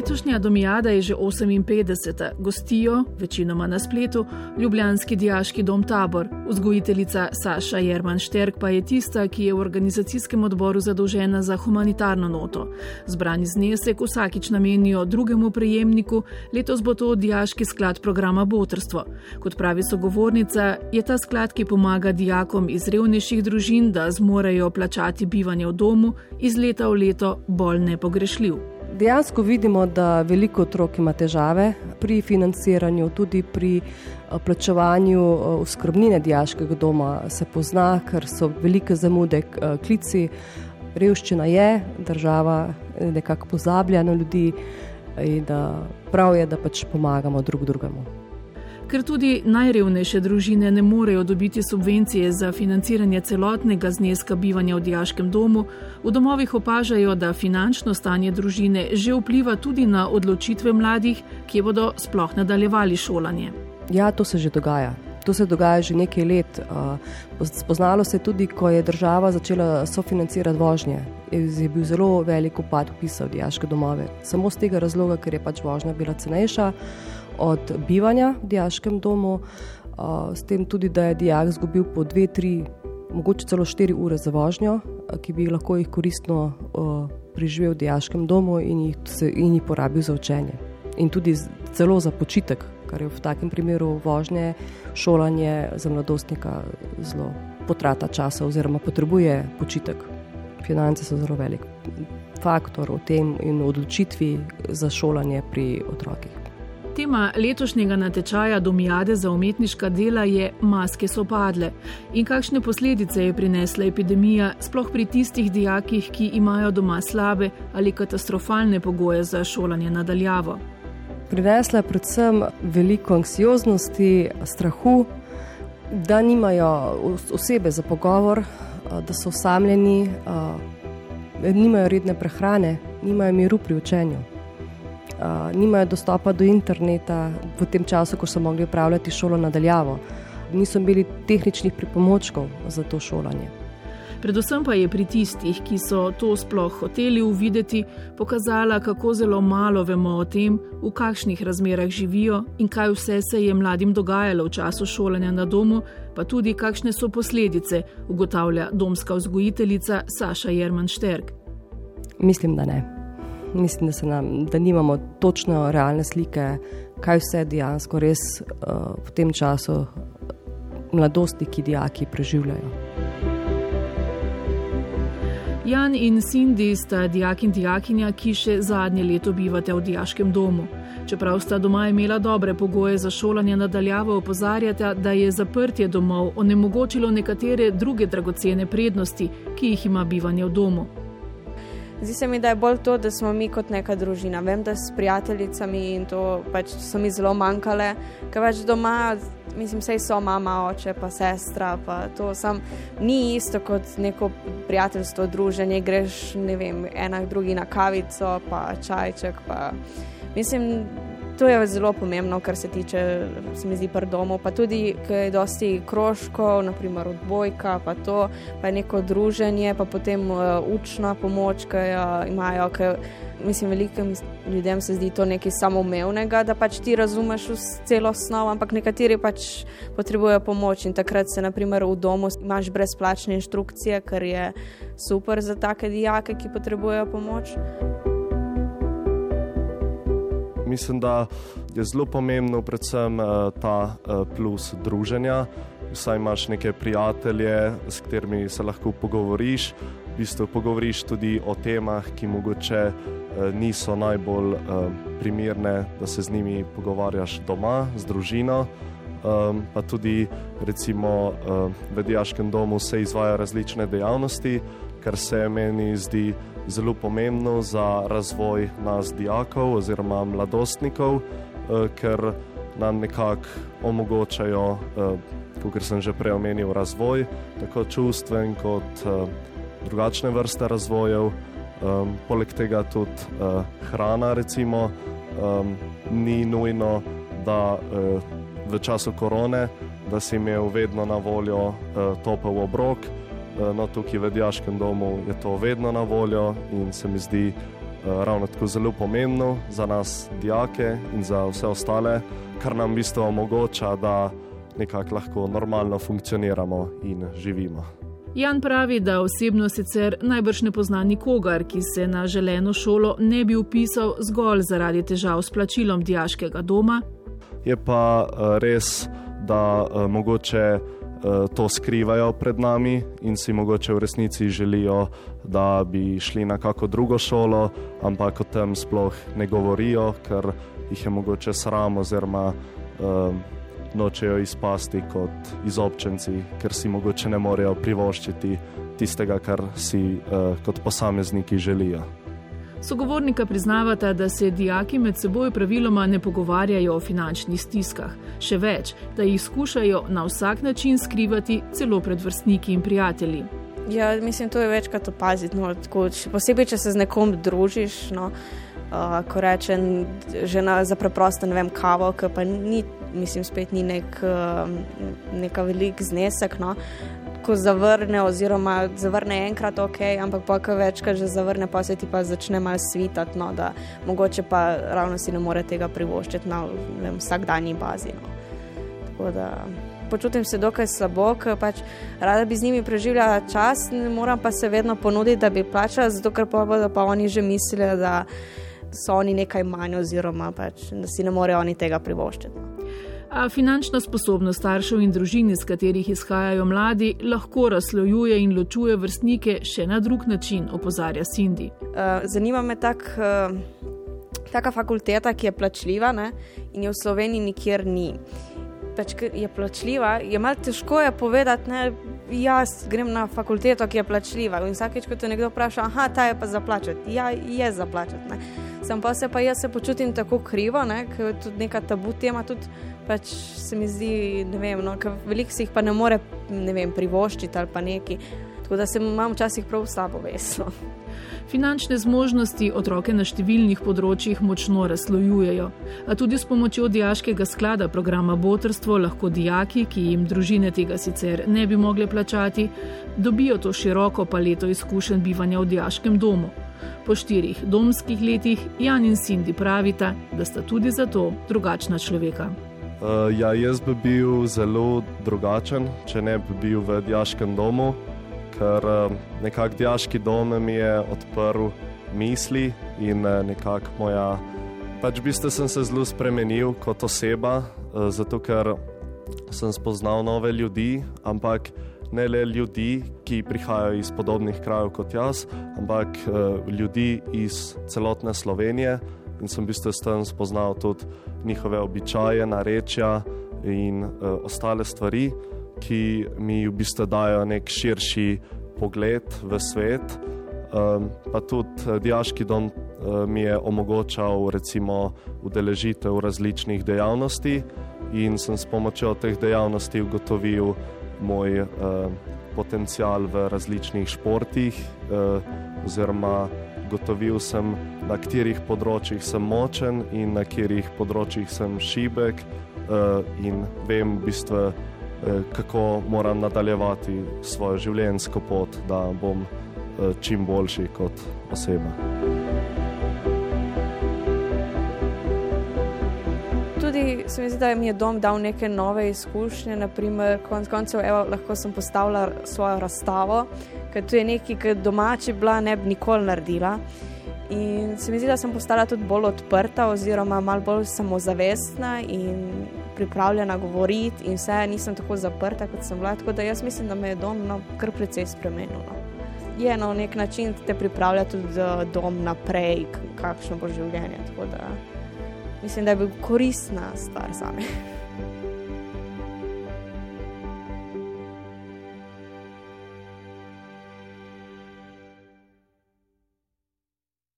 Letošnja domijada je že 58. Gostijo, večinoma na spletu, Ljubljanski diaški dom Tabor. Vzgojiteljica Saša Jerman Šterk pa je tista, ki je v organizacijskem odboru zadolžena za humanitarno noto. Zbrani znesek vsakič namenijo drugemu prejemniku, letos bo to diaški sklad programa Botrstvo. Kot pravi sogovornica, je ta sklad, ki pomaga dijakom iz revnejših družin, da zmorejo plačati bivanje v domu, iz leta v leto bolj nepogrešljiv dejansko vidimo, da veliko otrok ima težave pri financiranju, tudi pri eh, plačevanju eh, skrbnine diaškega doma. Se pozna, ker so velike zamude, eh, klici, revščina je, država nekako pozablja na ljudi in da prav je, da pač pomagamo drug drugemu. Ker tudi najrevnejše družine ne morejo dobiti subvencije za financiranje celotnega zneska bivanja v diaškem domu, v domovih opažajo, da finančno stanje družine že vpliva tudi na odločitve mladih, ki bodo sploh nadaljevali šolanje. Ja, to se že dogaja. To se dogaja že nekaj let. Spoznalo se je tudi, ko je država začela sofinancirati vožnje. Je bil zelo velik upad upisa v diaške domove. Samo z tega razloga, ker je pač vožnja bila cenejša od bivanja v diaškem domu, s tem tudi, da je dijak izgubil po dve, tri, mogoče celo štiri ure za vožnjo, ki bi lahko jih koristno preživel v diaškem domu in jih, in jih porabil za učenje. In tudi celo za počitek, kar je v takem primeru vožnje, šolanje za mladostnika zelo potrata časa oziroma potrebuje počitek. Finance so zelo velik faktor v tem in odločitvi za šolanje pri otrokih. Tema letošnjega natečaja Domijade za umetniška dela je Maske so padle in kakšne posledice je prinesla epidemija, sploh pri tistih dijakih, ki imajo doma slabe ali katastrofalne pogoje za šolanje nadaljavo. Prinesla je predvsem veliko anksioznosti, strahu, da nimajo osebe za pogovor, da so osamljeni, nimajo redne prehrane, nimajo miru pri učenju nimajo dostopa do interneta v tem času, ko so mogli upravljati šolo nadaljavo. Niso imeli tehničnih pripomočkov za to šolanje. Predvsem pa je pri tistih, ki so to sploh hoteli uvideti, pokazala, kako zelo malo vemo o tem, v kakšnih razmerah živijo in kaj vse se je mladim dogajalo v času šolanja na domu, pa tudi kakšne so posledice, ugotavlja domska vzgojiteljica Saša Jerman Šterk. Mislim, da ne mislim, da, nam, da nimamo točno realne slike, kaj vse dejansko res uh, v tem času mladosti, ki dijaki preživljajo. Jan in Cindy sta dijak in dijakinja, ki še zadnje leto bivate v dijaškem domu. Čeprav sta doma imela dobre pogoje za šolanje nadaljavo, opozarjate, da je zaprtje domov onemogočilo nekatere druge dragocene prednosti, ki jih ima bivanje v domu. Zdi se mi, da je bolj to, da smo mi kot neka družina. Vem, da s prijateljicami in to pač so mi zelo manjkale, ker več doma, mislim, vse so mama, oče, pa sestra. Pa to sam ni isto kot neko prijateljstvo, druženje. Greš, ne vem, ena drugi na kavico, pa čajček. Pa. Mislim, To je zelo pomembno, kar se tiče, se mi zdi, prdomov. Pa tudi, ker je dosti krožkov, naprimer odbojka, pa to, pa je neko druženje, pa potem uh, učna pomoč, ki jo imajo. Ki, mislim, velikim ljudem se zdi to nekaj samoumevnega, da pač ti razumeš celo osnovo, ampak nekateri pač potrebujejo pomoč in takrat se, naprimer, v domu imaš brezplačne inštrukcije, kar je super za take dijake, ki potrebujejo pomoč mislim, da je zelo pomembno, predvsem uh, ta uh, plus druženja. Vsaj imaš neke prijatelje, s katerimi se lahko pogovoriš. V bistvu pogovoriš tudi o temah, ki mogoče uh, niso najbolj primerne, da se z njimi pogovarjaš doma, z družino. Um, pa tudi recimo, uh, v Dijaškem domu se izvajo različne dejavnosti, kar se meni zdi zelo pomembno za razvoj nas, dijakov oziroma mladostnikov, uh, ker nam nekako omogočajo, uh, kot sem že prej omenil, razvoj, tako čustven kot uh, drugačne vrste razvojev. Um, poleg tega tudi uh, hrana, recimo, um, ni nujno, da uh, v času korone, da si imel vedno na voljo uh, topel obrok. Uh, no, tukaj v Dijaškem domu je to vedno na voljo in se mi zdi, ravno tako zelo pomembno za nas, dijake in za vse ostale, kar nam v bistvu omogoča, da nekako lahko normalno funkcioniramo in živimo. Jan pravi, da osebno sicer najbrž ne pozna nikogar, ki se na želeno šolo ne bi upisal zgolj zaradi težav s plačilom diaškega doma. Je pa res, da mogoče to skrivajo pred nami in si mogoče v resnici želijo, da bi šli na kako drugo šolo, ampak o tem sploh ne govorijo, ker jih je mogoče sram oziroma nočejo izpasti kot izobčenci, ker si mogoče ne morejo privoščiti tistega, kar si uh, kot posamezniki želijo. Sogovornika priznavata, da se dijaki med seboj praviloma ne pogovarjajo o finančnih stiskah, še več, da jih skušajo na vsak način skrivati, celo pred vrstniki in prijatelji. Ja, mislim, to je večkrat opaziti. No, posebej, če se z nekom družiš. No, uh, ko rečem, že na, za preprosto ne vem, kavo, ki pa ni, mislim, spet ni nek, uh, neka velik znesek. No. Ko zavrne, oziroma zavrne enkrat, ok, ampak pa ko večkrat že zavrne, pa se ti pa začne malo svitati, no, da mogoče pa ravno si ne more tega privoščiti na vem, vsakdanji bazi. No. Da počutim se dokaj slabo, ker pač rada bi z njimi preživljala čas, moram pa se vedno ponuditi, da bi plačala, zato ker pa bodo pa oni že mislili, da so oni nekaj manj, oziroma pač, da si ne morejo oni tega privoščiti. A finančna sposobnost staršev in družin, iz katerih izhajajo mladi, lahko razlojuje in ločuje vrstnike še na drug način, opozarja Cindy. Uh, zanima me tak, uh, taka fakulteta, ki je plačljiva ne? in je v Sloveniji nikjer ni. Pač, je plačljiva, je malo težko je povedati, da jaz grem na fakulteto, ki je plačljiva. In vsakeč, ko te nekdo vpraša, ah, ta je pa za plačati, ja, je za plačati sem pa se pa jaz se počutim tako krivo, ne, ker je tudi neka tabu tema. Tudi, pač se mi zdi, ne vem, no, veliko si jih pa ne more ne vem, privoščiti ali pa neki. Tako da se imam včasih prav slabo veslo. Finančne zmožnosti otroke na številnih področjih močno razlojujejo, a tudi s pomočjo diaškega sklada programa Botrstvo lahko dijaki, ki jim družine tega sicer ne bi mogle plačati, dobijo to široko paleto izkušenj bivanja v diaškem domu. Po štirih domskih letih Jan in Cindy pravita, da sta tudi zato drugačna človeka. Uh, ja, jaz bi bil zelo drugačen, če ne bi bil v diaškem domu, ker uh, nekako diaški dom mi je odprl misli in uh, nekako moja. Pač v bistvu sem se zelo spremenil kot oseba, uh, zato ker sem spoznal nove ljudi, ampak ne le ljudi, ki prihajajo iz podobnih krajev kot jaz, ampak uh, ljudi iz celotne Slovenije in sem v bistvu s tem spoznal tudi njihove običaje, narečja in uh, ostale stvari, ki mi v bistvu dajo nek širši pogled v svet. Um, pa tudi uh, diaški dom uh, mi je omogočal, recimo, udeležitev različnih dejavnosti, in sem s pomočjo teh dejavnosti ugotovil, moj uh, potencial v različnih športih, uh, oziroma gotovil sem, na katerih področjih sem močen in na katerih področjih sem šibek, uh, in vem v bistvu, uh, kako moram nadaljevati svojo življenjsko pot, da bom uh, čim boljši kot oseba. Se mi zdi, da mi je dom dal neke nove izkušnje. Naprimer, konc koncev, evo, lahko sem postavila svojo razstavo, ker to je nekaj, kar domači bila ne bi nikoli naredila. In se mi zdi, da sem postala tudi bolj odprta, oziroma malo bolj samozavestna in pripravljena govoriti, in vse nisem tako zaprta, kot sem bila. Tako da jaz mislim, da me je dom no, kar precej spremenil. Je na no, nek način te pripravlja tudi za dom naprej, kakšno bo življenje mislim, da je bil koristna stvar za me.